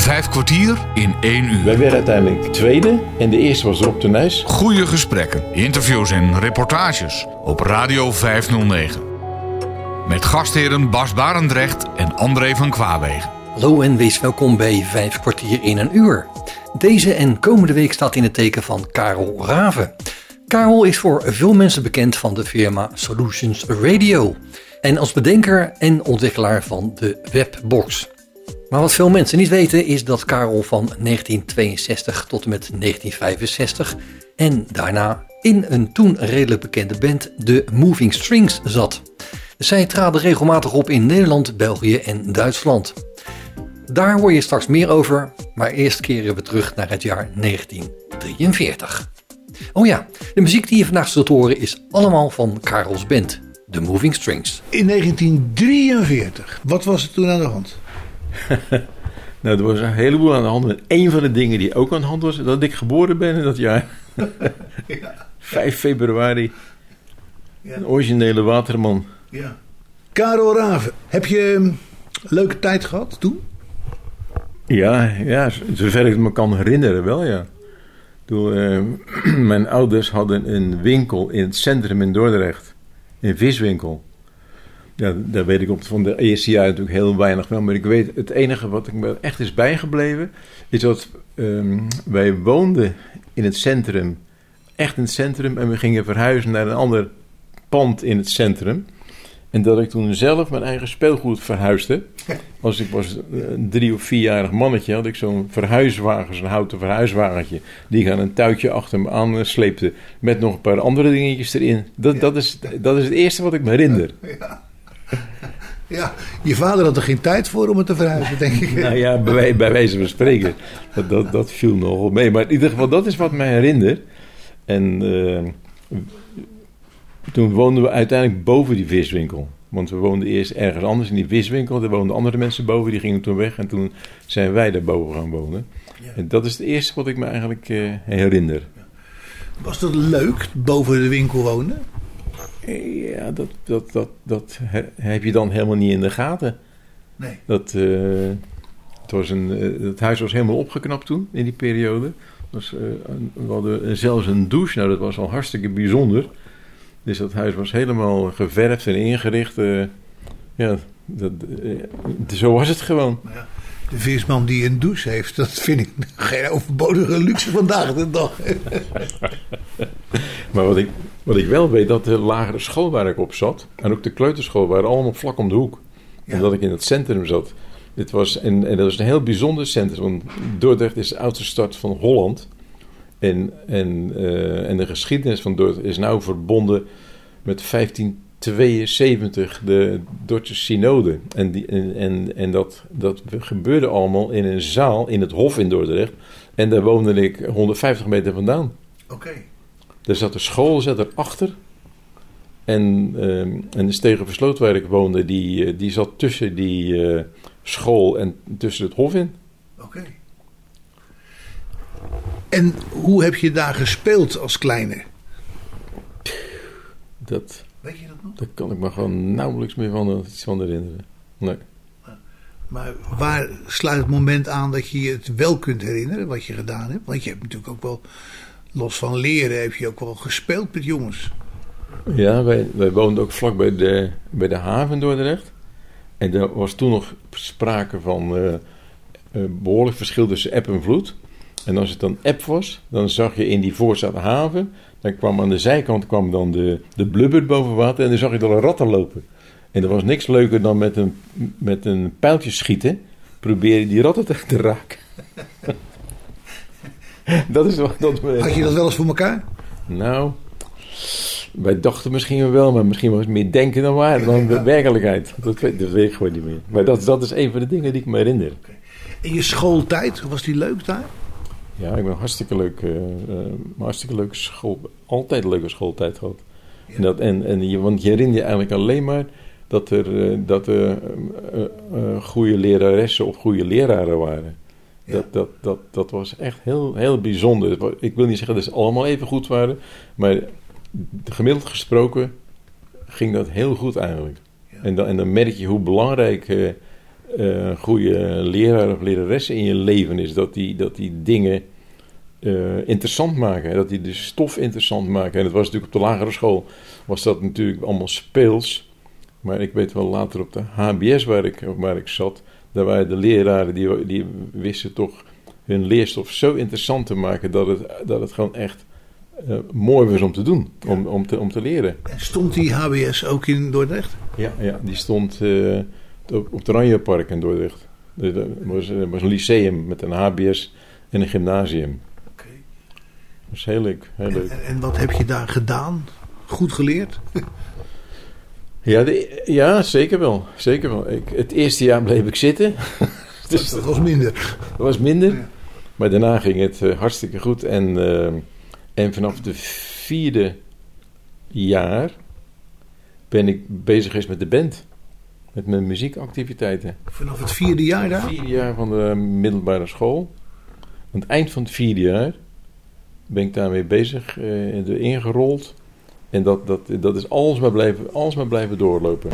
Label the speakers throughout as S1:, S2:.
S1: Vijf kwartier in één uur.
S2: Wij werden uiteindelijk tweede en de eerste was Rob de Nijs.
S1: Goede gesprekken, interviews en reportages op Radio 509. Met gastheren Bas Barendrecht en André van Kwaabegen.
S3: Hallo en wees welkom bij Vijf kwartier in een uur. Deze en komende week staat in het teken van Karel Raven. Karel is voor veel mensen bekend van de firma Solutions Radio. En als bedenker en ontwikkelaar van de Webbox. Maar wat veel mensen niet weten is dat Karel van 1962 tot en met 1965 en daarna in een toen redelijk bekende band, de Moving Strings, zat. Zij traden regelmatig op in Nederland, België en Duitsland. Daar hoor je straks meer over, maar eerst keren we terug naar het jaar 1943. Oh ja, de muziek die je vandaag zult horen is allemaal van Karels band, The Moving Strings.
S4: In 1943, wat was er toen aan de hand?
S2: nou, er was een heleboel aan de hand. En een van de dingen die ook aan de hand was, dat ik geboren ben in dat jaar. ja. 5 februari. Ja. Een originele waterman.
S4: Ja. Karel Raven, heb je een leuke tijd gehad toen?
S2: Ja, ja, zover ik me kan herinneren wel, ja. Toen, uh, mijn ouders hadden een winkel in het centrum in Dordrecht. Een viswinkel. Ja, daar weet ik op van de eerste jaar natuurlijk heel weinig van. Maar ik weet, het enige wat ik me echt is bijgebleven... is dat um, wij woonden in het centrum. Echt in het centrum. En we gingen verhuizen naar een ander pand in het centrum... En dat ik toen zelf mijn eigen speelgoed verhuisde. Als ik was een drie- of vierjarig mannetje, had ik zo'n verhuiswagen, zo'n houten verhuiswagentje. Die ik aan een tuitje achter me aan sleepte. Met nog een paar andere dingetjes erin. Dat, dat, is, dat is het eerste wat ik me herinner.
S4: Ja. ja. je vader had er geen tijd voor om het te verhuizen, denk ik.
S2: nou ja, bij, bij wijze van spreken. Dat, dat, dat viel nogal mee. Maar in ieder geval, dat is wat mij herinner. En. Uh, toen woonden we uiteindelijk boven die viswinkel. Want we woonden eerst ergens anders in die viswinkel. Daar woonden andere mensen boven, die gingen toen weg. En toen zijn wij daar boven gaan wonen. Ja. En dat is het eerste wat ik me eigenlijk uh, herinner.
S4: Was dat leuk, boven de winkel wonen?
S2: Ja, dat, dat, dat, dat heb je dan helemaal niet in de gaten.
S4: Nee.
S2: Dat, uh, het, was een, uh, het huis was helemaal opgeknapt toen, in die periode. Was, we hadden zelfs een douche, nou dat was al hartstikke bijzonder. Dus dat huis was helemaal geverfd en ingericht. Uh, ja, dat, zo was het gewoon.
S4: Ja, de visman die een douche heeft, dat vind ik geen overbodige luxe vandaag de dag.
S2: maar wat ik, wat ik wel weet, dat de lagere school waar ik op zat, en ook de kleuterschool, waren allemaal vlak om de hoek. Ja. Omdat ik in het centrum zat. Dit was, en, en dat was een heel bijzonder centrum, want Dordrecht is de oudste stad van Holland. En, en, uh, en de geschiedenis van Dordrecht is nou verbonden met 1572, de Dordtse synode. En, die, en, en, en dat, dat gebeurde allemaal in een zaal in het Hof in Dordrecht. En daar woonde ik 150 meter vandaan.
S4: Oké. Okay.
S2: Er zat een school zat erachter. En, uh, en de Stegen Versloot waar ik woonde, die, die zat tussen die uh, school en tussen het Hof in.
S4: Oké. Okay. En hoe heb je daar gespeeld als kleine?
S2: Dat,
S4: Weet je dat nog?
S2: Daar kan ik me gewoon nauwelijks meer van, iets van herinneren. Nee.
S4: Maar waar sluit het moment aan dat je je het wel kunt herinneren wat je gedaan hebt? Want je hebt natuurlijk ook wel, los van leren, heb je ook wel gespeeld met jongens.
S2: Ja, wij, wij woonden ook vlak bij de, bij de haven Dordrecht. En er was toen nog sprake van uh, uh, behoorlijk verschil tussen eb en vloed. En als het dan eb was, dan zag je in die voorstad haven, dan kwam aan de zijkant kwam dan de, de blubber boven water en dan zag je er ratten lopen. En er was niks leuker dan met een, met een pijltje schieten, proberen die ratten te, te raken. dat is wat dat.
S4: Had je dat wel eens voor elkaar?
S2: Nou, wij dachten misschien wel, maar misschien was het meer denken dan waar, dan de werkelijkheid. Dat weet, dat weet ik gewoon niet meer. Maar dat, dat is een van de dingen die ik me herinner.
S4: In je schooltijd, was die leuk daar?
S2: Ja, ik ben hartstikke leuk, uh, hartstikke leuke school, altijd een leuke schooltijd gehad. Ja. En dat, en, en je, want je herinnert je eigenlijk alleen maar dat er, uh, dat er goede leraressen of goede leraren waren. Ja. Dat, dat, dat, dat was echt heel, heel bijzonder. Ik wil niet zeggen dat ze allemaal even goed waren, maar gemiddeld gesproken ging dat heel goed eigenlijk. Ja. En, dan, en dan merk je hoe belangrijk een goede leraar of lerares in je leven is. Dat die, dat die dingen eh, interessant maken. Dat die de stof interessant maken. En het was natuurlijk op de lagere school was dat natuurlijk allemaal speels. Maar ik weet wel later op de HBS waar ik, waar ik zat, daar waren de leraren die, die wisten toch hun leerstof zo interessant te maken dat het, dat het gewoon echt uh, mooi was om te doen, om, om, te, om te leren.
S4: En stond die HBS ook in Dordrecht?
S2: Ja, ja die stond uh, op, het Oranjepark in Dordrecht. Er was, was een lyceum met een HBS en een gymnasium. Oké. Okay. Dat was heel leuk. Heel leuk.
S4: En, en, wat heb je daar gedaan? Goed geleerd?
S2: ja, de, ja, zeker wel. Zeker wel. Ik, het eerste jaar bleef ik zitten.
S4: dus dat was minder.
S2: Dat was minder. Ja. Maar daarna ging het uh, hartstikke goed. En, uh, en vanaf de vierde jaar ben ik bezig geweest met de band. Met mijn muziekactiviteiten.
S4: Vanaf het vierde jaar daar?
S2: Het vierde jaar van de middelbare school. Aan het eind van het vierde jaar ben ik daarmee bezig, uh, erin gerold. En dat, dat, dat is alles maar blijven, alles maar blijven doorlopen.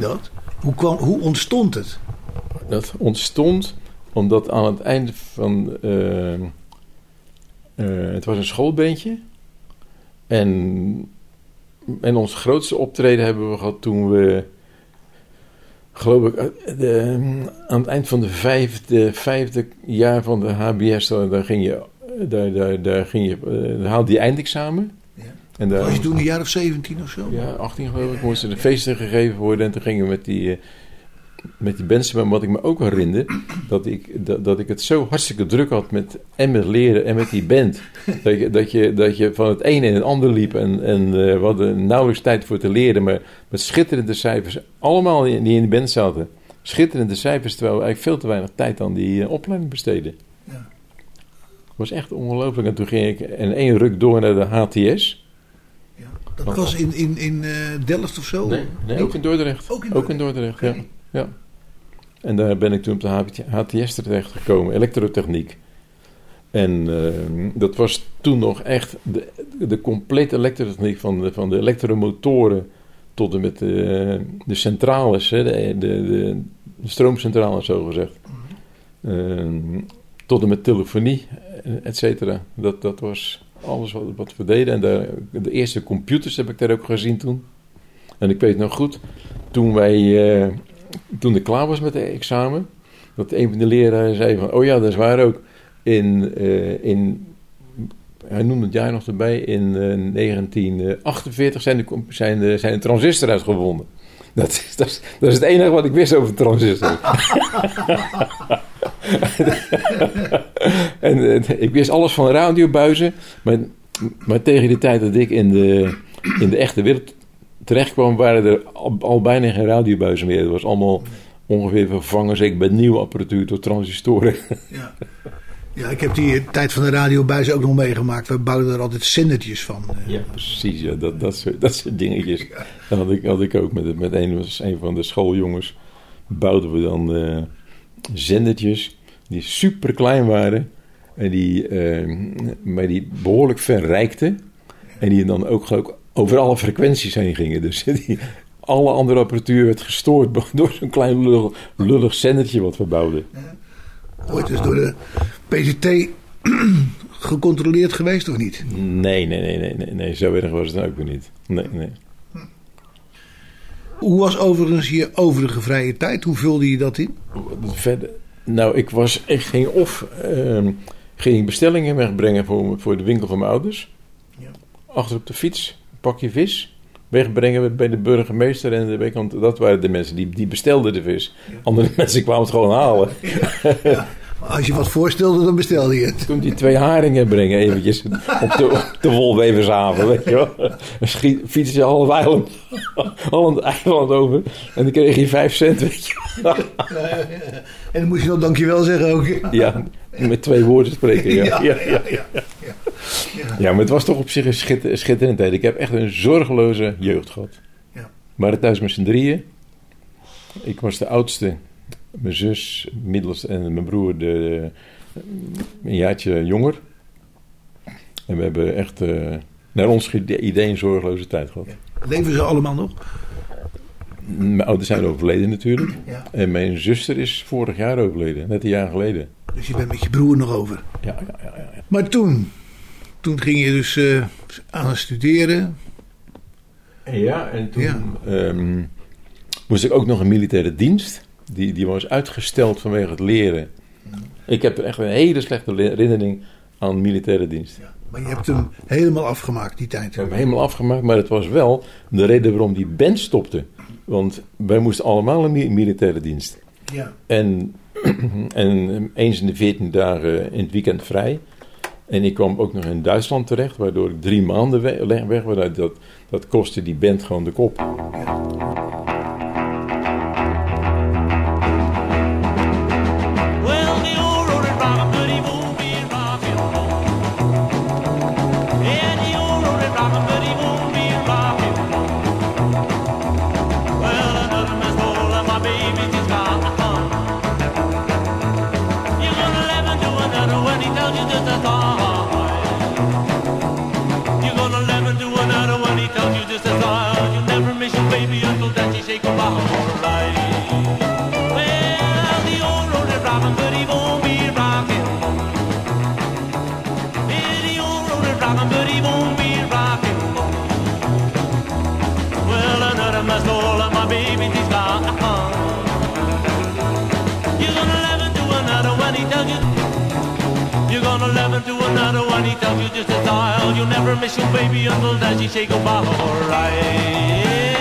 S4: Dat? Hoe, kwam, hoe ontstond het?
S2: Dat ontstond omdat aan het einde van. Uh, uh, het was een schoolbeentje. En, en ons grootste optreden hebben we gehad toen we. Geloof ik, eh, aan het eind van de vijfde, vijfde jaar van de HBS, daar ging je, daar, daar, daar ging je, daar haalde je eindexamen.
S4: En daar, was je toen een jaar of 17 of zo?
S2: Ja, 18 geloof ik. Moesten de feesten gegeven worden. En toen gingen we met die, uh, met die bands. Maar wat ik me ook herinner, dat ik, dat, dat ik het zo hartstikke druk had met, en met leren en met die band. dat, je, dat, je, dat je van het ene in het ander liep. En, en uh, we hadden nauwelijks tijd voor te leren. Maar met schitterende cijfers. Allemaal die, die in de band zaten. Schitterende cijfers, terwijl we eigenlijk veel te weinig tijd aan die opleiding besteden. Ja. was echt ongelooflijk. En toen ging ik in één ruk door naar de HTS.
S4: Dat was in, in, in uh, Delft of zo?
S2: Nee, nee ook in Dordrecht. Ook in Dordrecht, ook in Dordrecht ja. ja. En daar ben ik toen op de HTS terecht gekomen, elektrotechniek. En uh, dat was toen nog echt de, de complete elektrotechniek van de, van de elektromotoren tot en met de, de centrales, hè, de, de, de, stroomcentrales zo gezegd. Uh, tot en met telefonie, et cetera. Dat, dat was alles wat, we deden. En de, de eerste computers heb ik daar ook gezien toen. En ik weet nog goed, toen wij, eh, toen ik klaar was met het examen, dat een van de leraren zei van, oh ja, dat is waar ook. In, eh, in hij noemde het jaar nog erbij, in eh, 1948 zijn de, zijn, de, zijn de transistor uitgevonden. Dat is, dat, is, dat is het enige wat ik wist over transistor. en eh, ik wist alles van radiobuizen, maar, maar tegen die tijd dat ik in de, in de echte wereld terecht kwam, waren er al, al bijna geen radiobuizen meer. Het was allemaal ongeveer vervangen, zeker bij nieuwe apparatuur door transistoren.
S4: Ja. ja, ik heb die tijd van de radiobuis ook nog meegemaakt. We bouwden er altijd zendertjes van.
S2: Ja, precies. Ja, dat, dat, soort, dat soort dingetjes. Dat had ik, had ik ook met, met een, een van de schooljongens. Bouwden we dan eh, zendertjes die super klein waren. En die, eh, maar die behoorlijk verrijkten. En die dan ook, ook over alle frequenties heen gingen. Dus die, alle andere apparatuur werd gestoord door zo'n klein lullig, lullig zendertje wat we bouwden.
S4: Ooit is door de PCT gecontroleerd geweest of niet?
S2: Nee, nee, nee, nee, nee, nee. Zo erg was het ook weer niet. Nee, nee.
S4: Hoe was overigens je overige vrije tijd? Hoe vulde je dat in?
S2: Verder, nou, ik was, ik ging of ehm, ging bestellingen wegbrengen voor, voor de winkel van mijn ouders.
S4: Ja.
S2: Achter op de fiets, een pakje vis. Wegbrengen bij de burgemeester en de weekend. Dat waren de mensen die, die bestelden de vis. Andere mensen kwamen het gewoon halen.
S4: Als je wat voorstelde, dan bestelde je het.
S2: Toen die twee haringen brengen eventjes op de, op de Wolwevershaven, weet je wel. Dan schiet- fietsen ze al het eiland, het eiland over. En dan kreeg je vijf cent, weet je wel.
S4: En dan moest je nog dankjewel zeggen ook.
S2: Ja, met twee woorden spreken. Ja, ja, ja,
S4: ja, ja.
S2: ja. maar het was toch op zich een schitter, schitterende tijd. Ik heb echt een zorgeloze jeugd gehad.
S4: Ja.
S2: We waren thuis met z'n drieën. Ik was de oudste. Mijn zus, middelste en mijn broer de, een jaartje jonger. En we hebben echt eh, naar ons idee een zorgeloze tijd gehad.
S4: Leven ze allemaal nog?
S2: Mijn ouders zijn overleden natuurlijk.
S4: Ja.
S2: En mijn zuster is vorig jaar overleden, net een jaar geleden.
S4: Dus je bent met je broer nog over.
S2: Ja, ja, ja. ja.
S4: Maar toen, toen ging je dus eh, aan het studeren.
S2: Ja, en toen
S4: Ja.
S2: ehm, moest ik ook nog een militaire dienst. Die, die was uitgesteld vanwege het leren. Ik heb echt een hele slechte le- herinnering aan militaire dienst.
S4: Maar je hebt hem helemaal afgemaakt die tijd.
S2: Ik heb hem helemaal afgemaakt, maar het was wel de reden waarom die band stopte. Want wij moesten allemaal een mi- militaire dienst.
S4: Ja.
S2: En, en eens in de 14 dagen in het weekend vrij. En ik kwam ook nog in Duitsland terecht, waardoor ik drie maanden we- weg weg was. Dat, dat kostte die band gewoon de kop.
S5: Just a I'll. You'll never miss your baby until daddy she say goodbye, alright.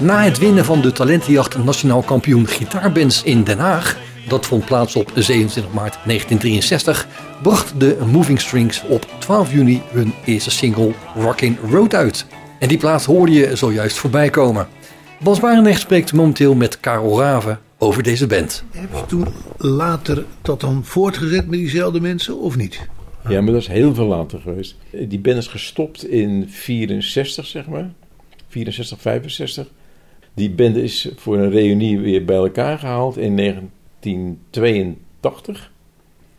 S3: Na het winnen van de talentenjacht nationaal kampioen gitaarbands in Den Haag, dat vond plaats op 27 maart 1963, bracht de Moving Strings op 12 juni hun eerste single Rockin' Road uit. En die plaat hoorde je zojuist voorbij komen. Bas Barendrecht spreekt momenteel met Karel Raven over deze band.
S4: Heb je toen later dat dan voortgezet met diezelfde mensen of niet?
S2: Ja, maar dat is heel veel later geweest. Die band is gestopt in 64, zeg maar. 64, 65. Die band is voor een reunie weer bij elkaar gehaald in 1982.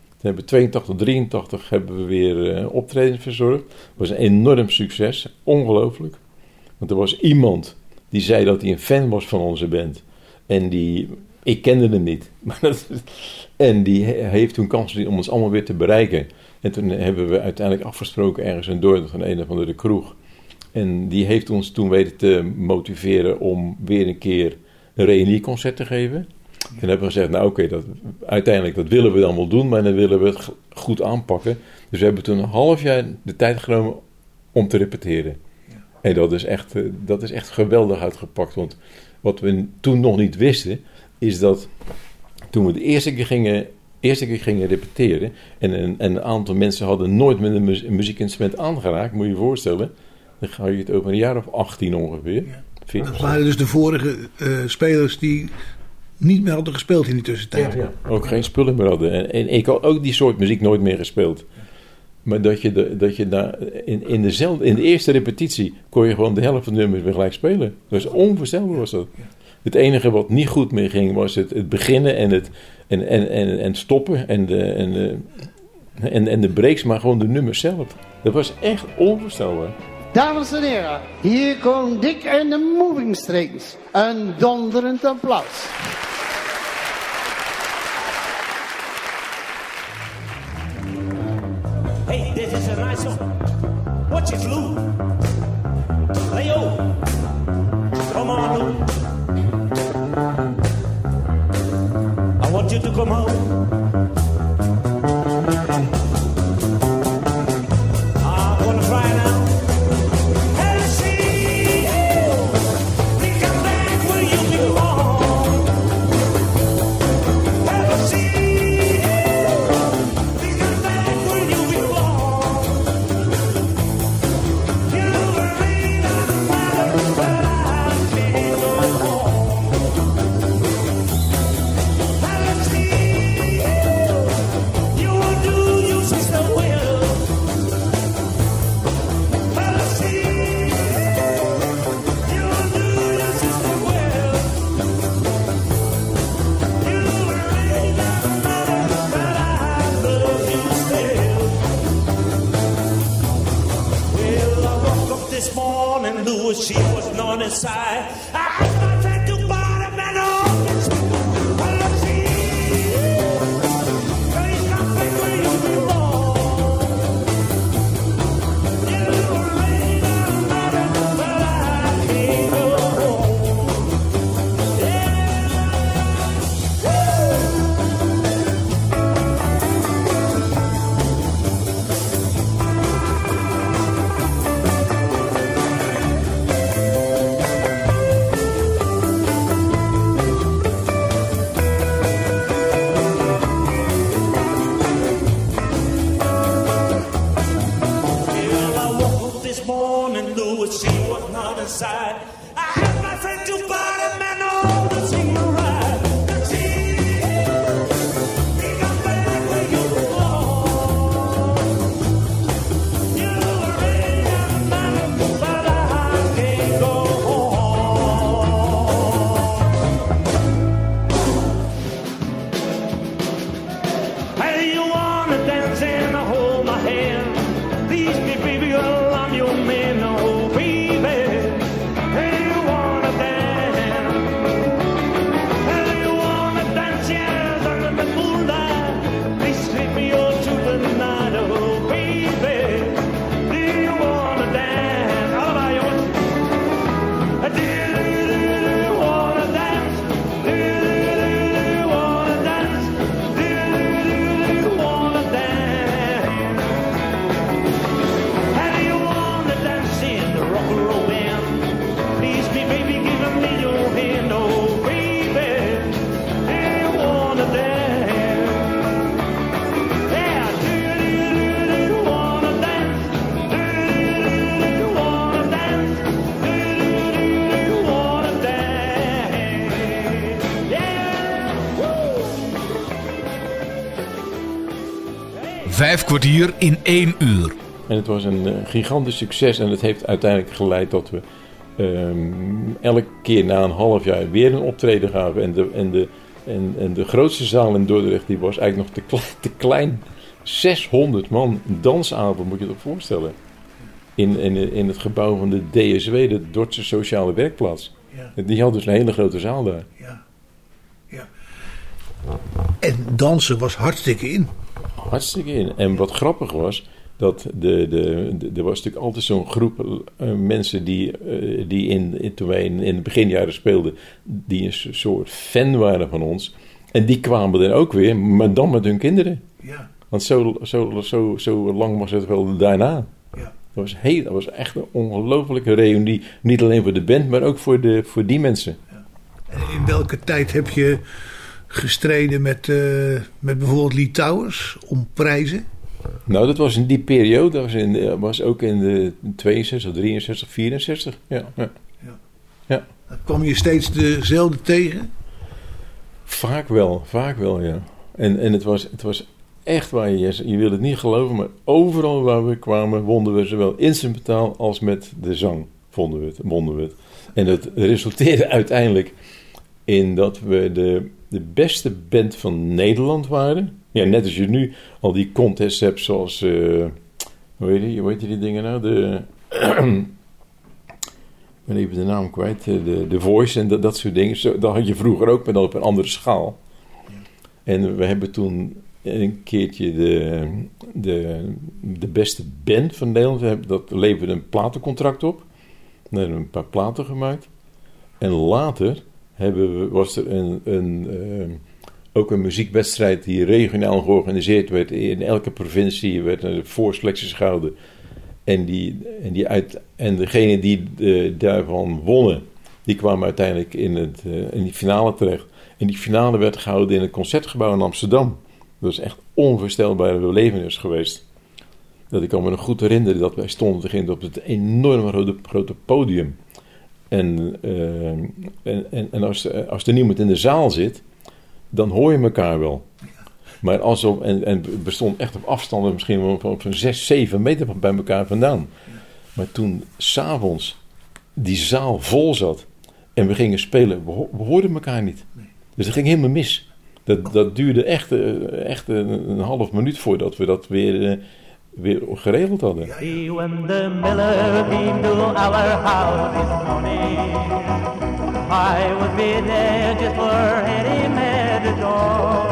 S2: Toen hebben we 82, 83 hebben we weer uh, optredens verzorgd. Dat was een enorm succes. Ongelooflijk. Want er was iemand die zei dat hij een fan was van onze band. En die, ik kende hem niet. Maar dat, en die heeft toen kans om ons allemaal weer te bereiken. En toen hebben we uiteindelijk afgesproken ergens in Dordrecht van een of andere kroeg. En die heeft ons toen weten te motiveren om weer een keer een reunieconcert te geven. Toen hebben we gezegd, nou oké, dat uiteindelijk dat willen we dan wel doen, maar dan willen we het goed aanpakken. Dus we hebben toen een half jaar de tijd genomen om te repeteren. En dat is, echt, eh, dat is echt geweldig uitgepakt. Want wat we toen nog niet wisten, is dat toen we de eerste keer gingen, eerste keer gingen repeteren. en een, een aantal mensen hadden nooit met een, muziekinstrument aangeraakt, moet je je voorstellen. Dan ga je het over een jaar of 18 ongeveer.
S4: Ja. Dat waren dus de vorige uh, spelers die niet meer hadden gespeeld in die tussentijd.
S2: Ja, ja. Ook geen spullen meer hadden. En, en, ik had ook die soort muziek nooit meer gespeeld. Maar dat je, de, dat je daar in, in, dezelfde, in de eerste repetitie kon je gewoon de helft van de nummers weer gelijk spelen. Dat was onvoorstelbaar was dat. Het enige wat niet goed meer ging was het, het beginnen en het en, en, en, en stoppen en de, en, de, en, en de breaks, maar gewoon de nummers zelf. Dat was echt onvoorstelbaar.
S5: Dames en heren, hier komt Dick en de Moving Strings. Een donderend applaus.
S1: Kwartier in één uur.
S2: En het was een eh, gigantisch succes en het heeft uiteindelijk geleid tot we ehm, elke keer na een half jaar weer een optreden gaven. En de, en de, en, en de grootste zaal in Dordrecht die was eigenlijk nog te, kle- te klein. 600 man, dansavond moet je je dat voorstellen. In, in, in het gebouw van de DSW, de Dordtse Sociale Werkplaats.
S4: Ja,
S2: Die had dus een hele grote zaal daar.
S4: ja, ja. En dansen was hartstikke in.
S2: Hartstikke in. En wat grappig was, dat de, de, de- er was natuurlijk altijd zo'n groep eh, mensen die, eh, die in, in- toen wij in, in de beginjaren speelden, die een so- soort fan waren van ons. En die kwamen dan ook weer, maar dan met hun kinderen.
S4: Ja,
S2: Want zo, zo, zo, zo lang was het wel daarna.
S4: ja.
S2: Dat was, heel, dat was echt een ongelofelijke reunie. Niet alleen voor de band, maar ook voor, de, voor die mensen.
S4: En in welke tijd heb je gestreden met, eh, met bijvoorbeeld Lee Towers om prijzen?
S2: Nou, dat was in die periode. Dat was, in, eh, was ook in de 62, 63, 64. Ja, ja.
S4: Dan kwam je steeds dezelfde tegen?
S2: Vaak wel, vaak wel, ja. En, en het, was, het was echt waar, je, je wil het niet geloven, maar overal waar we kwamen wonden we zowel instrumentaal als met de zang, vonden we het, wonden we het. En dat resulteerde uiteindelijk in dat we de, de beste band van Nederland waren. Ja, net als je nu al die contests hebt zoals, eh, hoe, heet die, hoe heet die dingen nou? De, ik ben even de naam kwijt, eh, de, de Voice en dat, dat soort dingen. Zo, dat had je vroeger ook, maar dan op een andere schaal. En we hebben toen een keertje de, de, de beste band van Nederland, hebben- dat leverde een platencontract op. We hebben een paar platen gemaakt. En later hebben we, was er een, een, eh, ook een muziekwedstrijd die regionaal georganiseerd werd. In elke provincie werd een voorselecties gehouden. En, die, en, die uit, en degene die daarvan wonnen, die kwamen uiteindelijk in, het, eh, in die finale terecht. En die finale werd gehouden in het concertgebouw in Amsterdam. Dat is echt onvoorstelbare belevenis geweest. Dat ik kan me nog goed herinneren dat wij stonden op het grote, grote podium. En, eh, en, en, en als, er- als er niemand in de zaal zit, dan hoor je elkaar wel. Maar als op, en, en we stonden echt op afstanden, misschien wel van, van 6, 7 meter bij elkaar vandaan. Maar toen s'avonds die zaal vol zat en we gingen spelen, we, we hoorden elkaar niet. Dus dat ging helemaal mis. Dat, dat duurde echt, eh, echt een, een half minuut voordat we dat weer, eh, weer geregeld hadden.
S5: See when the miller our house this morning, I would be there just for at the door.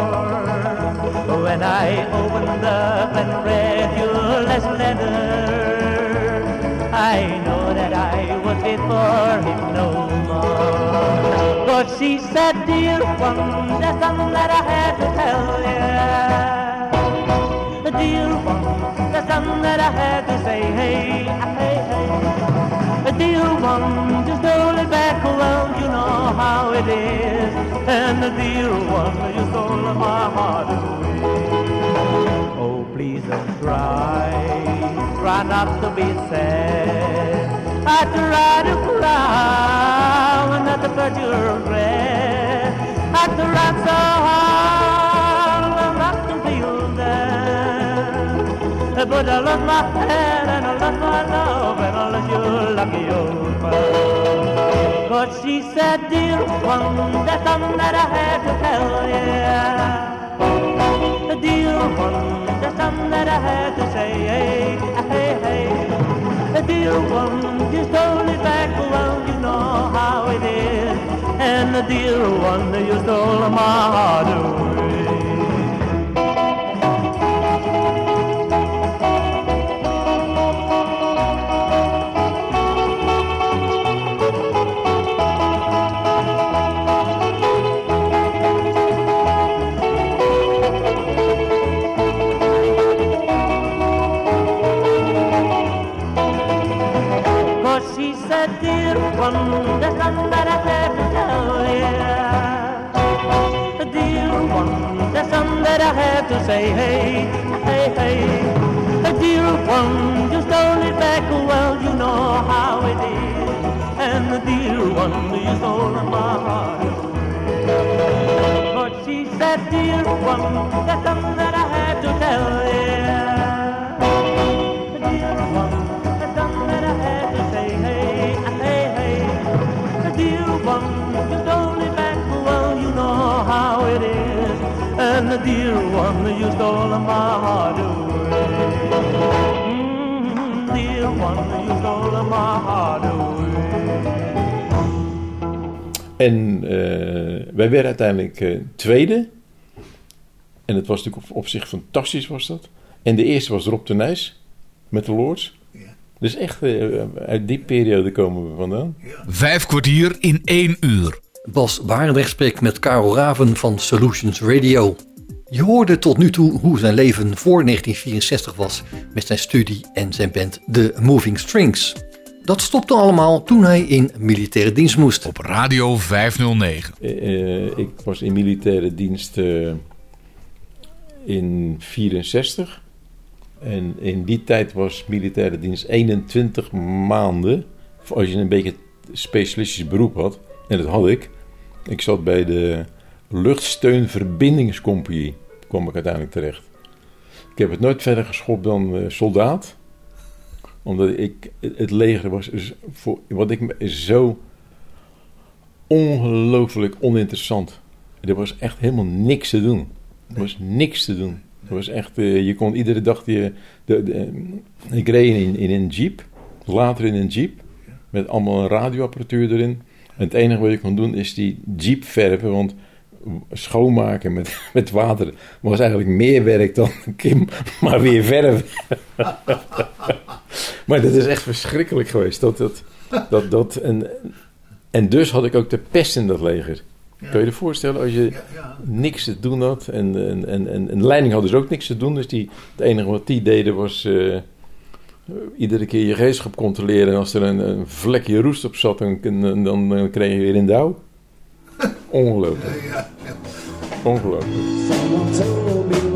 S5: When I opened up and read your last letter, I know that I was before him no more. But she said, dear one, there's something that I had to tell you. Dear one, there's something that I had to say. Hey, hey, hey. Dear one, just hold it back. around, you know how it is. And the dear one, you stole my heart away. Oh, please don't cry. Try not to be sad. I try to cry not to put your regret. I tried so hard But I lost my head and I lost my love and I lost your lucky old man. But she said, dear one, there's something that I had to tell you. Dear one, there's something that I had to say. Hey, hey, hey. Dear one, just hold it back. Well, you know how it is. And dear one, you stole my heart away. Say. Hey, hey, hey. The dear one, just it back. Well, you know how it is. And the dear one, you stole my heart. But she said, dear one, there's something that I had to tell you. My heart away. Mm, dear one, you stole my heart away.
S2: En eh, wij werden uiteindelijk eh, tweede. En het was natuurlijk op, op zich fantastisch was dat. En de eerste was Rob de Nijs met de Lords.
S4: Ja.
S2: Dus echt, eh, uit die periode komen we vandaan.
S1: Vijf kwartier in één uur.
S3: Bas Barendrecht spreekt met Karel Raven van Solutions Radio. Je hoorde tot nu toe hoe zijn leven voor 1964 was met zijn studie en zijn band The Moving Strings. Dat stopte allemaal toen hij in militaire dienst moest.
S1: Op Radio 509.
S2: Eh, eh, ik was in militaire dienst eh, in 64. En in die tijd was militaire dienst 21 maanden. Als je een beetje specialistisch beroep had. En dat had ik. Ik zat bij de luchtsteunverbindingscompagnie. kwam ik uiteindelijk terecht. Ik heb het nooit verder geschopt dan eh, soldaat. Omdat ik, het leger was dus voor, wat ik me- zo ongelooflijk oninteressant. Er was echt helemaal niks te doen. Er was niks te doen. Er was echt, eh, je kon iedere dag de, de, ik reed in, in een jeep, later in een jeep, met allemaal een radioapparatuur erin. En het enige wat je kon doen is die jeep verven, want schoonmaken met, met water was eigenlijk meer werk dan Kim, maar weer verven. maar dat is echt verschrikkelijk geweest. Dat, dat, dat, dat, en, en dus had ik ook de pest in dat leger. Kun je je voorstellen als je
S4: Ja, ja.
S2: niks te doen had. En, en, en, en, en de leiding had dus ook niks te doen. Dus die, het enige wat die deden was eh, iedere keer je gereedschap controleren. En als er een, een vlekje roest op zat, dan, dan, dan, kreeg je weer in dauw. Ongelooflijk. Ongelooflijk.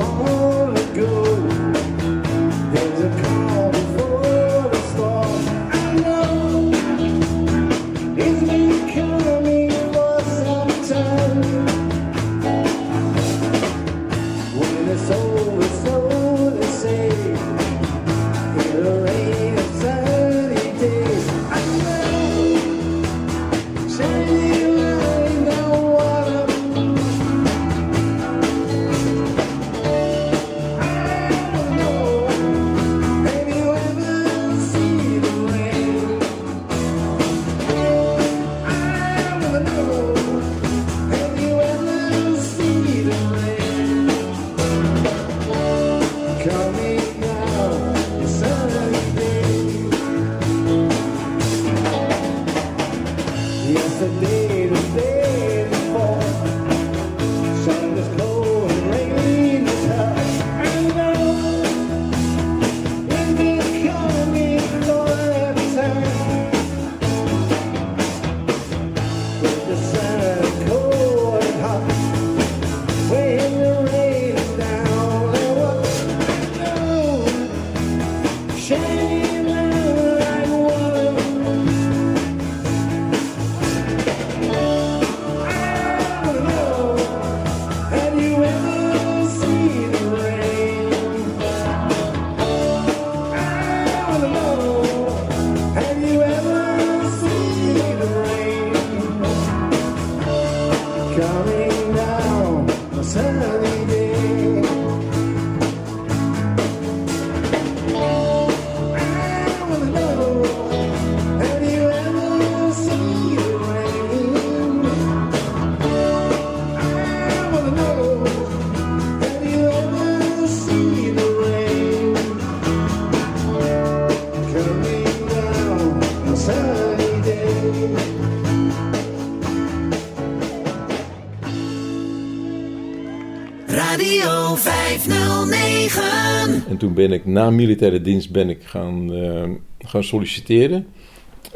S6: Radio 509.
S2: En toen ben ik na militaire dienst ben ik gaan, eh, gaan solliciteren.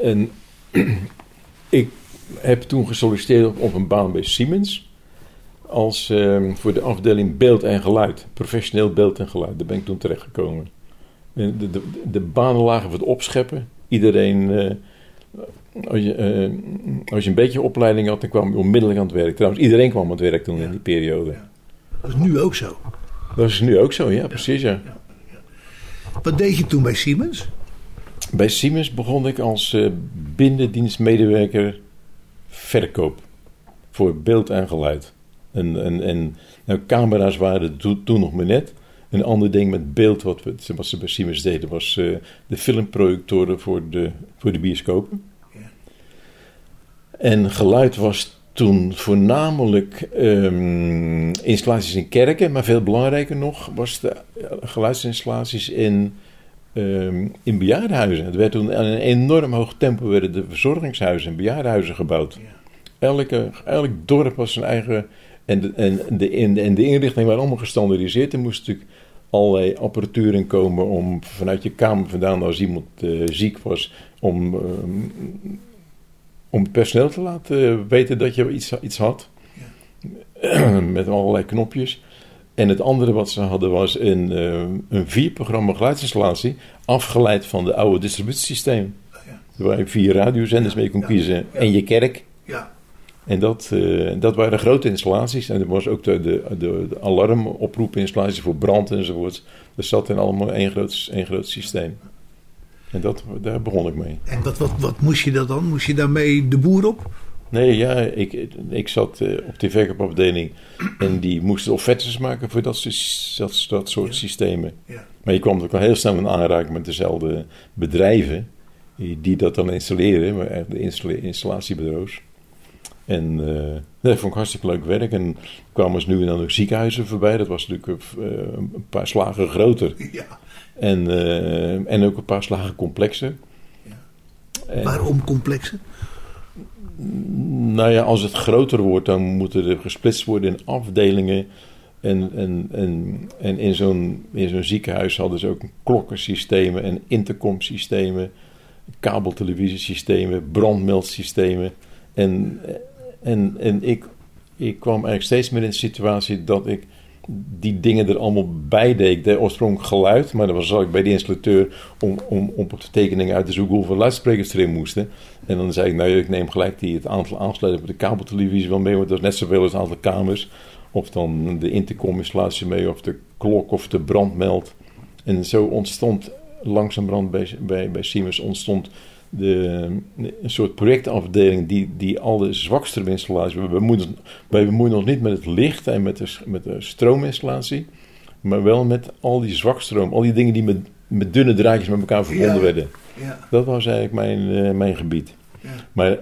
S2: En ik heb toen gesolliciteerd op, een baan bij Siemens. Als, eh, voor de afdeling beeld en geluid. Professioneel beeld en geluid. Daar ben ik toen terechtgekomen. En De, de, de banen lagen voor het opscheppen. Iedereen... eh, als je, eh, als je een beetje opleiding had, dan kwam je onmiddellijk aan het werk. Trouwens, iedereen kwam aan het werk toen in die periode.
S4: Dat is nu ook zo.
S2: Dat is nu ook zo, ja, precies, ja.
S4: Wat deed je toen bij Siemens?
S2: Bij Siemens begon ik als eh binnendienstmedewerker verkoop voor beeld en geluid. En, en, en nou, camera's waren to- toen nog maar net. Een ander ding met beeld, wat, we, wat ze bij Siemens deden, was eh, de filmprojectoren voor de, voor de bioscopen.
S4: Ja.
S2: En geluid was toen voornamelijk ehm, installaties in kerken, maar veel belangrijker nog was de eh, geluidsinstallaties in, ehm, in bejaardenhuizen. Het werd toen aan een enorm hoog tempo werden de verzorgingshuizen en bejaardenhuizen gebouwd. Elke, elk dorp was zijn eigen. En de, en, de, en, de, en de inrichting waren allemaal gestandaardiseerd. Er moest natuurlijk allerlei apparatuur in komen om vanuit je kamer vandaan, als iemand eh, ziek was, om, ehm, om het personeel te laten weten dat je iets, iets had. Met allerlei knopjes. En het andere wat ze hadden was een, eh, een vierprogramma geluidsinstallatie, afgeleid van de oude distributiesysteem.
S4: ja.
S2: Waar je vier radiozenders mee kon
S4: Ja,
S2: kiezen.
S4: ja.
S2: En je kerk.
S4: Ja.
S2: En dat, eh, dat waren grote installaties. En er was ook de, de, de, de alarmoproepinstallaties voor brand enzovoort. Dat zat in allemaal één groot, één groot systeem. En dat, daar begon ik mee.
S4: En wat, wat, wat moest je dat dan? Moest je daarmee de boer op?
S2: Nee, ja, ik, ik zat eh, op de verkoopafdeling en die moesten offertes maken voor dat, soort- dat, dat soort systemen.
S4: Ja.
S2: Maar je kwam ook al heel snel in aanraking met dezelfde bedrijven die, die dat dan installeren, maar echt de installa- installatiebureaus. En eh, dat vond ik hartstikke leuk werk. En kwamen ze nu en dan ook ziekenhuizen voorbij. Dat was natuurlijk eh, een paar slagen groter.
S4: Ja.
S2: En, eh, en ook een paar slagen complexer. En-
S4: Waarom complexen?
S2: Nou ja, als het groter wordt, dan moeten er gesplitst worden in afdelingen. En, en, en, en in zo'n in zo'n ziekenhuis hadden ze ook klokkensystemen en intercomsystemen, kabeltelevisiesystemen, brandmeldsystemen. En, en, en ik, ik kwam eigenlijk steeds meer in de situatie dat ik die dingen er allemaal bij deed. Ik deed oorspronkelijk geluid, maar dan was ik bij de installateur om, om, om op de tekeningen uit te zoeken hoeveel luidsprekers erin moesten. En dan zei ik, nou ik neem gelijk die, het aantal aansluiten op de kabeltelevisie wel mee, want dat is net zoveel als het aantal kamers. Of dan de intercom-installatie mee, of de klok of de brandmeld. En zo ontstond langzamerhand bij, bij, bij Siemens ontstond de, een soort projectafdeling die, die al de zwakste installaties. We bemoeien, wij bemoeien ons niet met het licht en met de, met de stroominstallatie, maar wel met al die zwakstroom, al die dingen die met, met dunne draadjes met elkaar verbonden
S4: Ja.
S2: werden.
S4: Ja.
S2: Dat was eigenlijk mijn, eh, mijn gebied.
S4: Ja.
S2: Maar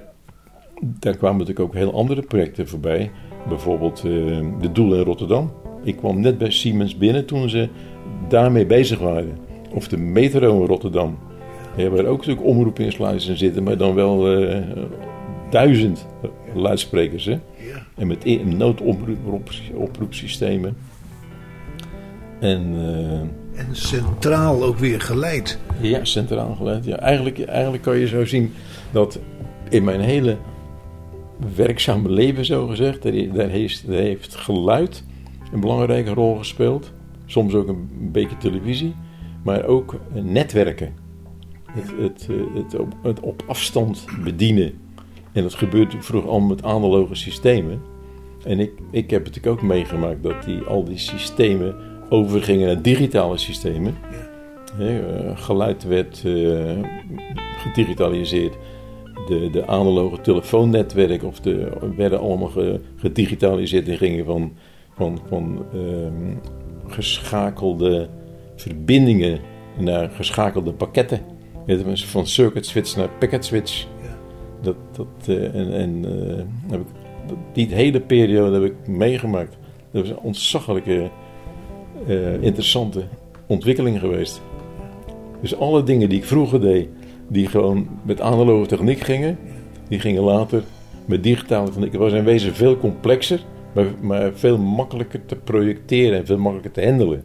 S2: daar kwamen natuurlijk ook heel andere projecten voorbij. Bijvoorbeeld eh, de Doel in Rotterdam. Ik kwam net bij Siemens binnen toen ze daarmee bezig waren. Of de Metro in Rotterdam. Ja, waar ook natuurlijk omroepinstallaties in zitten, maar dan wel eh, duizend luidsprekers. Hè?
S4: Ja.
S2: En met in- noodoproepsystemen. En eh,
S4: En centraal ook weer geleid.
S2: ja, centraal geleid. Ja, eigenlijk, eigenlijk kan je zo zien dat in mijn hele werkzame leven, zo gezegd, daar, daar heeft, daar heeft geluid een belangrijke rol gespeeld. Soms ook een beetje televisie, maar ook netwerken. Het, het, het, op, het op afstand bedienen. En dat gebeurt vroeger allemaal met analoge systemen. En ik, ik heb het natuurlijk ook meegemaakt dat die, al die systemen overgingen naar digitale systemen. Eh, geluid werd eh, gedigitaliseerd. De, de analoge telefoonnetwerken of de, werden allemaal ge- gedigitaliseerd en gingen van, van, van ehm, geschakelde verbindingen naar geschakelde pakketten. Ja, Van circuit switch naar packet switch.
S4: Ja.
S2: Dat, dat, eh, en en eh, heb ik, dat- die hele periode heb ik meegemaakt. Dat was een ontzaglijke, eh, interessante ontwikkeling geweest. Dus alle dingen die ik vroeger deed, die gewoon met analoge techniek gingen, die gingen later met digitale techniek. Het was in wezen veel complexer, maar, maar veel makkelijker te projecteren en veel makkelijker te handelen.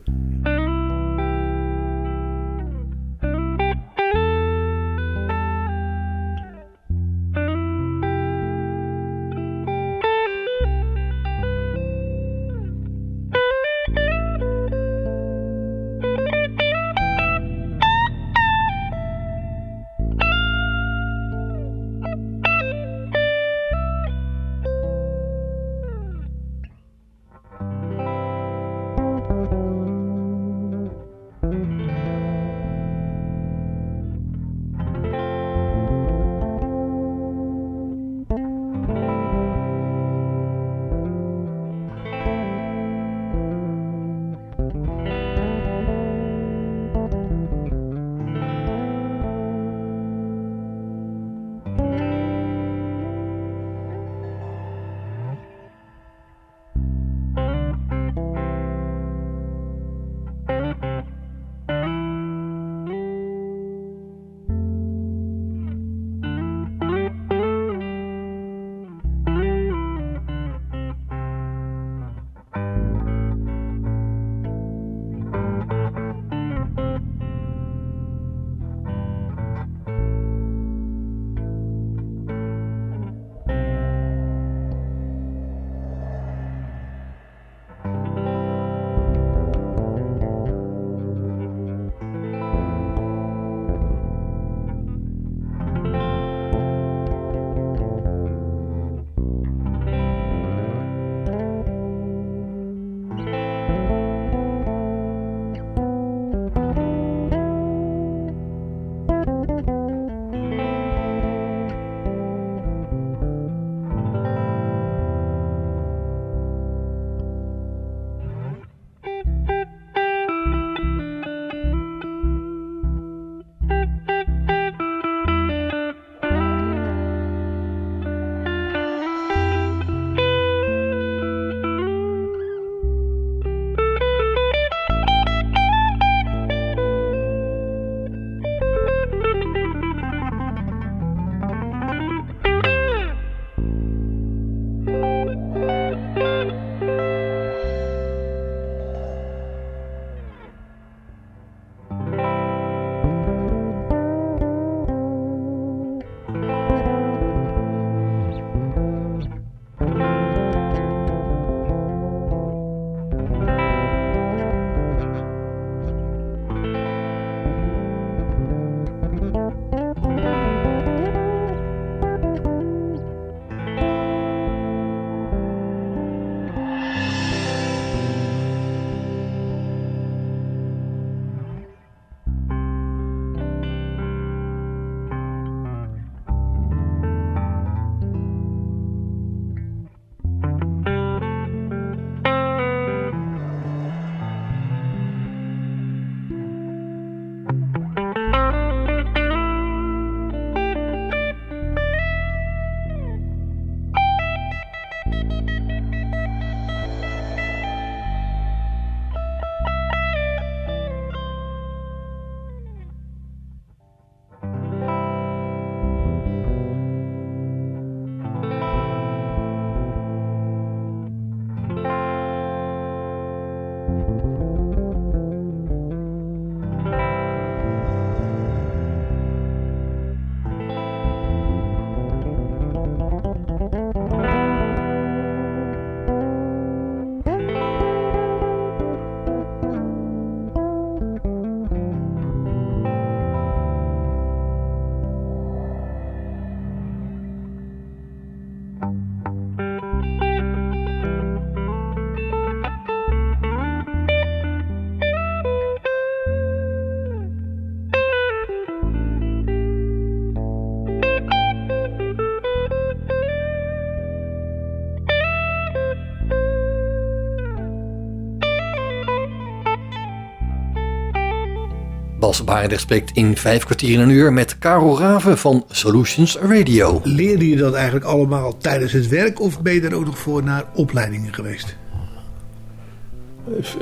S3: Bas Barendrecht spreekt in vijf kwartier in een uur met Karel Raven van Solutions Radio.
S4: Leerde je dat eigenlijk allemaal tijdens het werk of ben je er ook nog voor naar opleidingen geweest?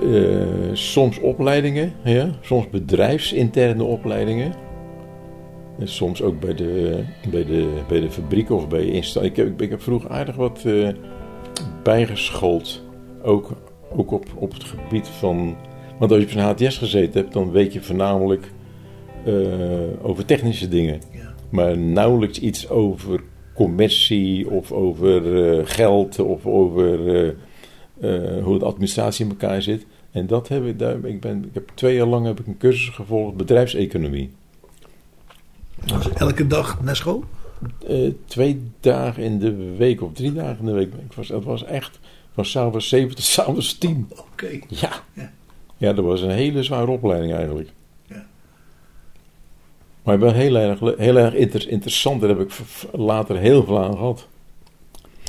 S2: Eh, soms opleidingen, ja. soms bedrijfsinterne opleidingen. En soms ook bij de, bij de, bij de fabriek of bij instellingen. Ik heb, ik heb vroeger aardig wat eh, bijgeschoold. Ook, ook op, op het gebied van. Want als je op een HTS gezeten hebt, dan weet je voornamelijk eh, over technische dingen.
S4: Ja.
S2: Maar nauwelijks iets over commercie of over eh, geld of over eh, hoe de administratie in elkaar zit. En dat heb ik daar. Ik, ben, ik heb twee jaar lang heb ik een cursus gevolgd bedrijfseconomie.
S4: Dus elke dag naar school?
S2: Twee dagen in de week of drie dagen in de week. Ik was, het was echt van s'avonds 7 tot s'avonds 10.
S4: Oké.
S2: Ja.
S4: Ja.
S2: Ja, dat was een hele zware opleiding eigenlijk.
S4: Ja.
S2: Maar wel heel erg, heel erg inter- interessant. Daar heb ik later heel veel aan gehad.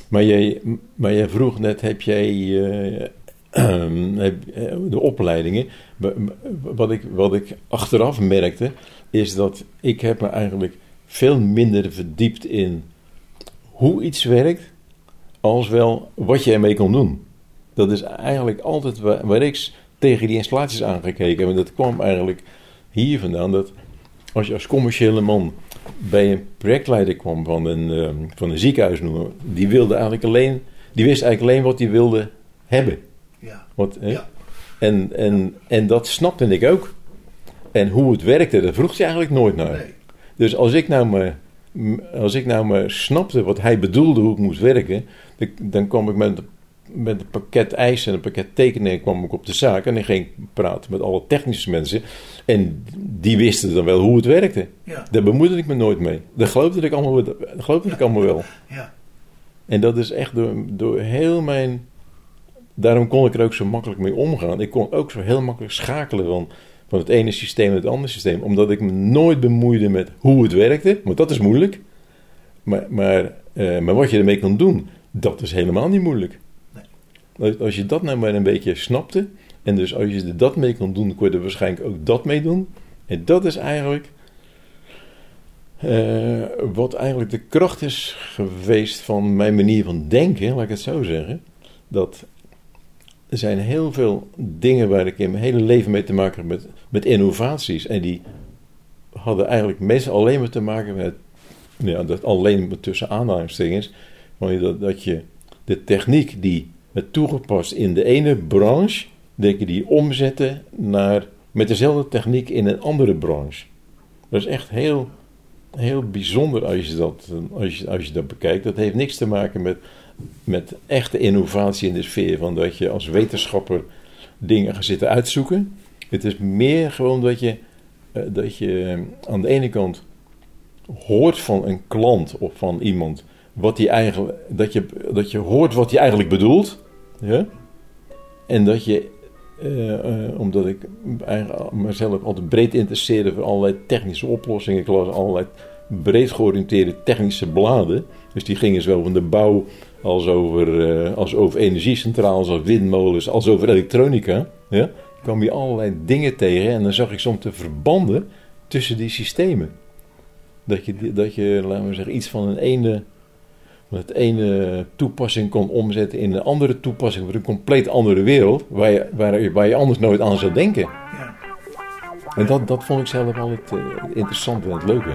S2: Maar jij, maar jij vroeg net, heb jij eh, eh, de opleidingen? Wa- Wat ik, wat ik achteraf merkte, is dat ik heb me eigenlijk veel minder verdiept in hoe iets werkt, als wel wat je ermee kan doen. Dat is eigenlijk altijd waar, waar ik tegen die installaties aangekeken. En dat kwam eigenlijk hier vandaan, dat als je als commerciële man bij een projectleider kwam van een, ehm, van een ziekenhuis noemen, die wilde eigenlijk alleen, die wist eigenlijk alleen wat hij wilde hebben.
S4: Ja.
S2: Wat, hè?
S4: Ja.
S2: En, en, en dat snapte ik ook. En hoe het werkte, daar vroeg hij eigenlijk nooit naar.
S4: Nee.
S2: Dus als ik nou maar, als ik nou maar snapte wat hij bedoelde, hoe het moest werken, dan, dan kwam ik met, met een pakket eisen en een pakket tekeningen kwam ik op de zaak en dan ging ik praten met alle technische mensen. En die wisten dan wel hoe het werkte.
S4: Ja.
S2: Daar bemoeide ik me nooit mee. Dat geloofde ik allemaal, dat geloofde ik allemaal wel.
S4: Ja.
S2: En dat is echt door, door heel mijn. Daarom kon ik er ook zo makkelijk mee omgaan. Ik kon ook zo heel makkelijk schakelen van, van het ene systeem naar het andere systeem. Omdat ik me nooit bemoeide met hoe het werkte. Want dat is moeilijk. Maar, maar, eh, maar wat je ermee kan doen, dat is helemaal niet moeilijk. Als- je dat nou maar een beetje snapte. En dus als je er dat mee kan doen, kon je er waarschijnlijk ook dat mee doen. En dat is eigenlijk eh, wat eigenlijk de kracht is geweest van mijn manier van denken, laat ik het zo zeggen. Dat er zijn heel veel dingen waar ik in mijn hele leven mee te maken heb met, met innovaties. En die hadden eigenlijk meestal alleen maar te maken met, ja, dat alleen maar tussen aanhalingstekens, dat, dat je de techniek die werd toegepast in de ene branche, je die omzetten naar, met dezelfde techniek in een andere branche. Dat is echt heel, heel bijzonder als je, dat, als, je, als je dat bekijkt. Dat heeft niks te maken met, met echte innovatie in de sfeer van dat je als wetenschapper dingen gaat zitten uitzoeken. Het is meer gewoon dat je, eh, dat je eh, aan de ene kant hoort van een klant of van iemand wat hij eigenlijk, dat je, dat je hoort wat hij eigenlijk bedoelt. Ja? En dat je, eh, eh, omdat ik mezelf altijd breed interesseerde voor allerlei technische oplossingen, ik las allerlei breed georiënteerde technische bladen. Dus die gingen zowel van de bouw als over, eh, als over energiecentrales, als windmolens, als over elektronica. Ja? Dan kwam je allerlei dingen tegen en dan zag ik soms de verbanden tussen die systemen. Dat je, dat je laten we zeggen, iets van een ene, van het ene toepassing kon omzetten in een andere toepassing voor een compleet andere wereld, waar je, waar, je- waar je anders nooit aan zou denken.
S4: Ja.
S2: En dat, dat vond ik zelf altijd eh, interessant en het leuke.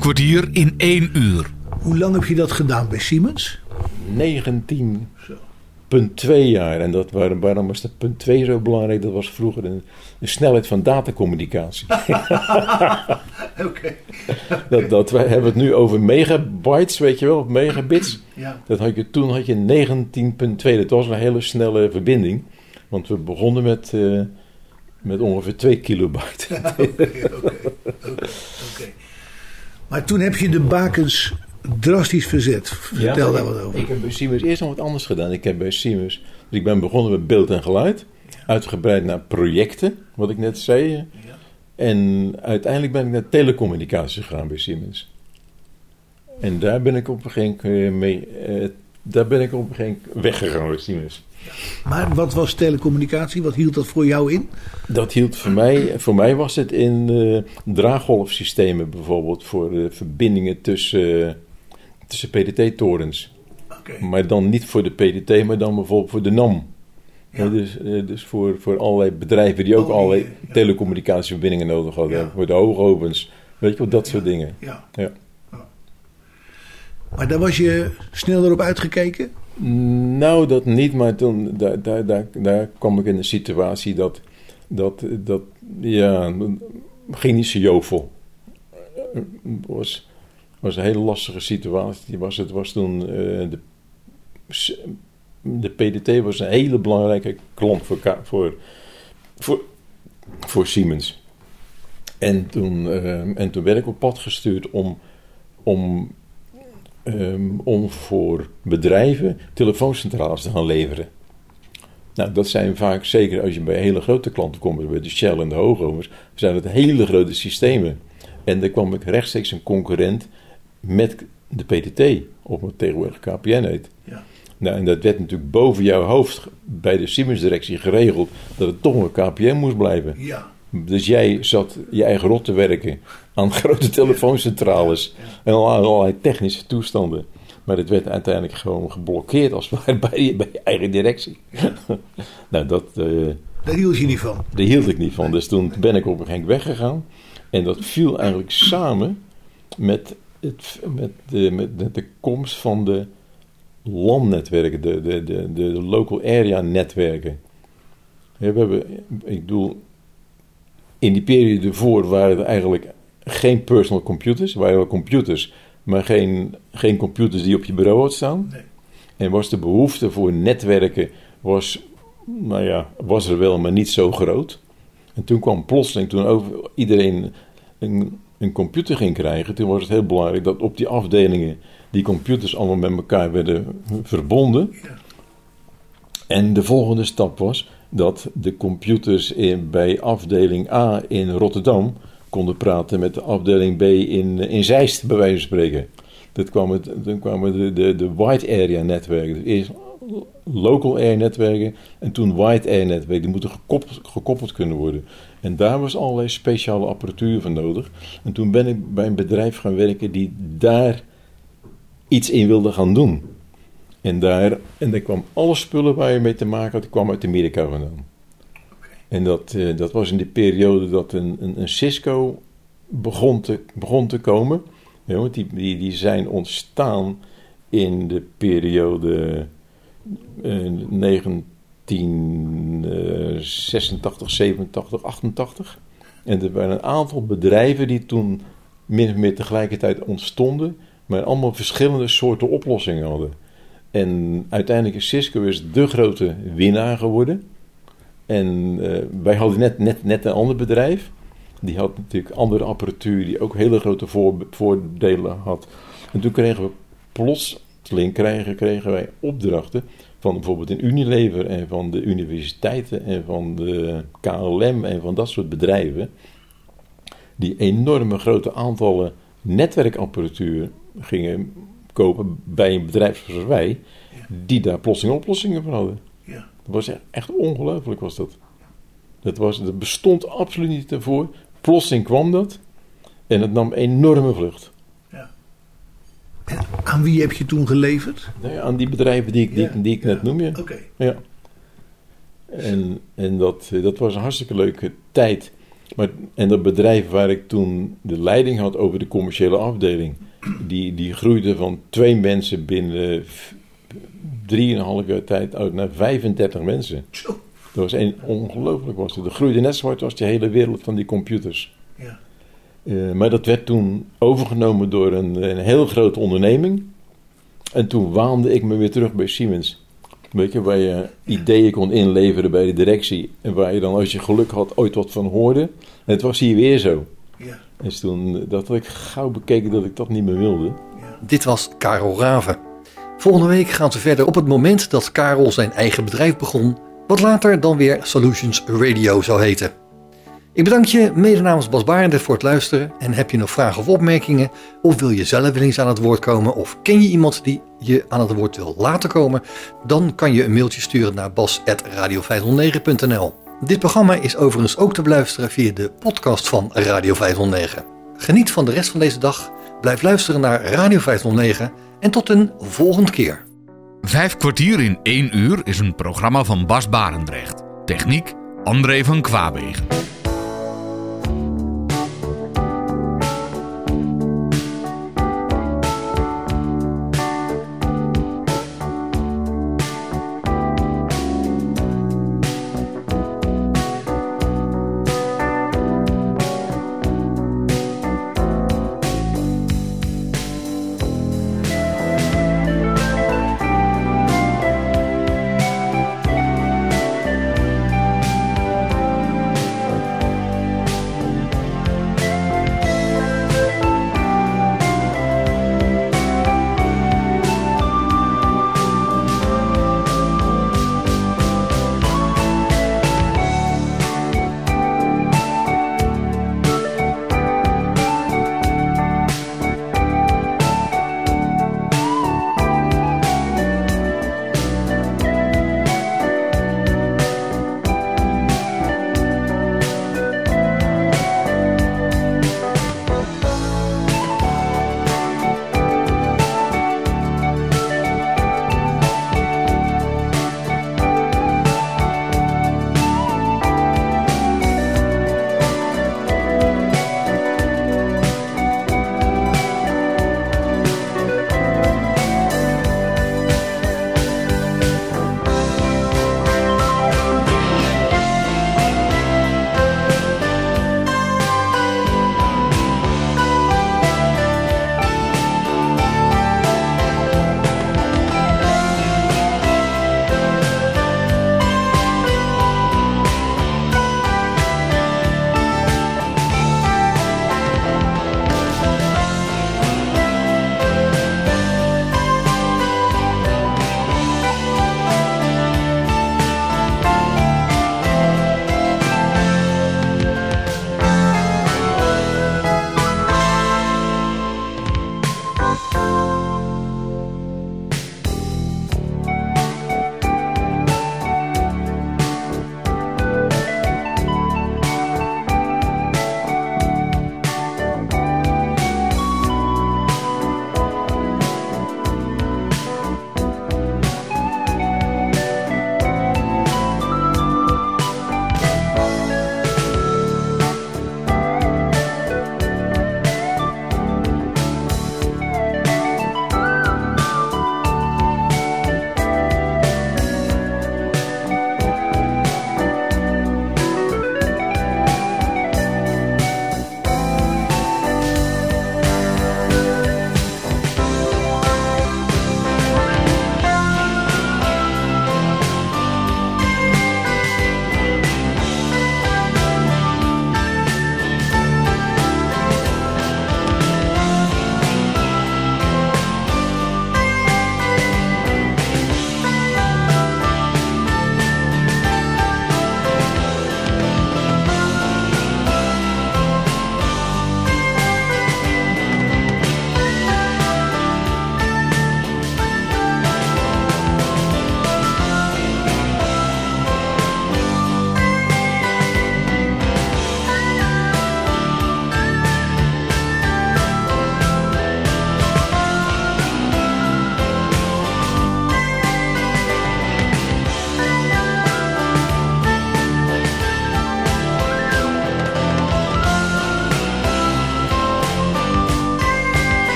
S1: Kwartier in één uur.
S4: Hoe lang heb je dat gedaan bij Siemens?
S2: 19,2 jaar. En dat, waarom, waarom was dat punt 2 zo belangrijk? Dat was vroeger de, de snelheid van datacommunicatie.
S4: Oké.
S2: dat, dat, wij hebben het nu over megabytes, weet je wel, of megabits.
S4: Ja.
S2: Dat had je, toen had je 19,2. Dat was een hele snelle verbinding. Want we begonnen met, eh, met ongeveer 2 kilobyte.
S4: Oké, oké, oké, oké. Maar toen heb je de bakens drastisch verzet. Vertel daar wat over.
S2: Ik heb bij Siemens eerst nog wat anders gedaan. Ik heb bij Siemens, dus ik ben begonnen met beeld en geluid. Uitgebreid naar projecten, wat ik net zei. En uiteindelijk ben ik naar telecommunicatie gegaan bij Siemens. En daar ben ik op een gegeven moment mee, eh, daar ben ik op een gegeven moment weggegaan bij Siemens.
S4: Maar wat was telecommunicatie? Wat hield dat voor jou in?
S2: Dat hield voor mij, voor mij was het in eh, draaggolfsystemen bijvoorbeeld, voor verbindingen tussen, tussen PDT-torens.
S4: Oké.
S2: Maar dan niet voor de PDT, maar dan bijvoorbeeld voor de NAM.
S4: Ja.
S2: Dus, eh, dus voor, voor allerlei bedrijven die ook
S4: Oh,
S2: allerlei
S4: ja,
S2: telecommunicatieverbindingen nodig hadden.
S4: Ja.
S2: Voor de hoogovens, weet je wel, dat soort dingen.
S4: Ja.
S2: Ja.
S4: Maar daar was je sneller op uitgekeken?
S2: Nou, dat niet, maar toen, daar, daar, daar, daar kwam ik in een situatie dat, dat, dat ja, zo jovel. Het was, was een hele lastige situatie. Was, het was toen, eh, de, de PDT was een hele belangrijke klant voor, voor, voor Siemens. En toen, eh, en toen werd ik op pad gestuurd om, om ehm, om voor bedrijven telefooncentrales te gaan leveren. Nou, dat zijn vaak, zeker als je bij hele grote klanten komt, bij de Shell en de Hoogovers, zijn het hele grote systemen. En daar kwam ik rechtstreeks een concurrent met de PTT, of wat tegenwoordig KPN heet.
S4: Ja.
S2: Nou, en dat werd natuurlijk boven jouw hoofd bij de Siemens-directie geregeld dat het toch een KPN moest blijven.
S4: Ja.
S2: Dus jij zat je eigen rot te werken aan grote telefooncentrales en al- allerlei technische toestanden. Maar het werd uiteindelijk gewoon geblokkeerd als het ware bij je, bij je eigen directie. nou, dat, eh,
S4: Daar hield je niet van.
S2: daar hield ik niet van. Dus toen ben ik op een gegeven moment weggegaan. En dat viel eigenlijk samen met, het, met, de, met de, de komst van de landnetwerken, de, de, de, de local area netwerken. We hebben, ik bedoel, in die periode ervoor waren er eigenlijk geen personal computers. Er waren wel computers, maar geen, geen computers die op je bureau had staan.
S4: Nee.
S2: En was de behoefte voor netwerken, was, nou ja, was er wel, maar niet zo groot. En toen kwam plotseling, toen over, iedereen een, een computer ging krijgen, toen was het heel belangrijk dat op die afdelingen die computers allemaal met elkaar werden verbonden. En de volgende stap was dat de computers in, bij afdeling A in Rotterdam konden praten met de afdeling B in, in Zeist, bij wijze van spreken. Dat kwam het, dan kwamen de, de, de wide area netwerken. Dus eerst local area netwerken en toen wide area netwerken. Die moeten gekoppeld, gekoppeld kunnen worden. En daar was allerlei speciale apparatuur voor nodig. En toen ben ik bij een bedrijf gaan werken die daar iets in wilde gaan doen. En daar, en daar kwam alle spullen waar je mee te maken had, die kwam uit Amerika vandaan. En dat, eh, dat was in de periode dat een, een, een Cisco begon te, begon te komen. Ja, want die, die, die zijn ontstaan in de periode eh, 1986, 87, 88. En er waren een aantal bedrijven die toen min of meer tegelijkertijd ontstonden, maar allemaal verschillende soorten oplossingen hadden. En uiteindelijk is Cisco is de grote winnaar geworden. En eh, wij hadden net, net, net een ander bedrijf. Die had natuurlijk andere apparatuur die ook hele grote voor, voordelen had. En toen kregen we plotseling kregen, kregen wij opdrachten van bijvoorbeeld een Unilever en van de universiteiten en van de KLM en van dat soort bedrijven. Die enorme grote aantallen netwerkapparatuur gingen kopen bij een bedrijf zoals wij, die daar plotseling oplossingen voor hadden.
S4: Ja.
S2: Dat was echt, echt ongelooflijk was dat. Dat, was, dat bestond absoluut niet ervoor. Plotseling kwam dat en het nam enorme vlucht.
S4: En aan wie heb je toen geleverd?
S2: Ja, aan die bedrijven die ik, die,
S4: Ja,
S2: die ik net
S4: ja.
S2: noem je.
S4: Oké.
S2: Ja. En, en dat, dat was een hartstikke leuke tijd. Maar, en dat bedrijf waar ik toen de leiding had over de commerciële afdeling, die, die groeide van twee mensen binnen drieënhalf jaar tijd uit naar 35 mensen. Dat was een, ongelooflijk was het. Dat groeide net zo hard als de hele wereld van die computers.
S4: Ja.
S2: Eh, maar dat werd toen overgenomen door een, een heel grote onderneming. En toen waande ik me weer terug bij Siemens. Weet je, waar je ideeën kon inleveren bij de directie. En waar je dan, als je geluk had, ooit wat van hoorde. En het was hier weer zo.
S4: Ja.
S2: En toen, dat had ik gauw bekeken dat ik dat niet meer wilde.
S3: Dit was Karel Raven. Volgende week gaan ze verder op het moment dat Karel zijn eigen bedrijf begon, wat later dan weer Solutions Radio zou heten. Ik bedank je mede namens Bas Barendrecht voor het luisteren en heb je nog vragen of opmerkingen of wil je zelf wel eens aan het woord komen of ken je iemand die je aan het woord wil laten komen, dan kan je een mailtje sturen naar bas.radio509.nl. Dit programma is overigens ook te beluisteren via de podcast van Radio 509. Geniet van de rest van deze dag, blijf luisteren naar Radio 509 en tot een volgende keer.
S1: Vijf kwartier in één uur is een programma van Bas Barendrecht. Techniek André van Kwaabegen.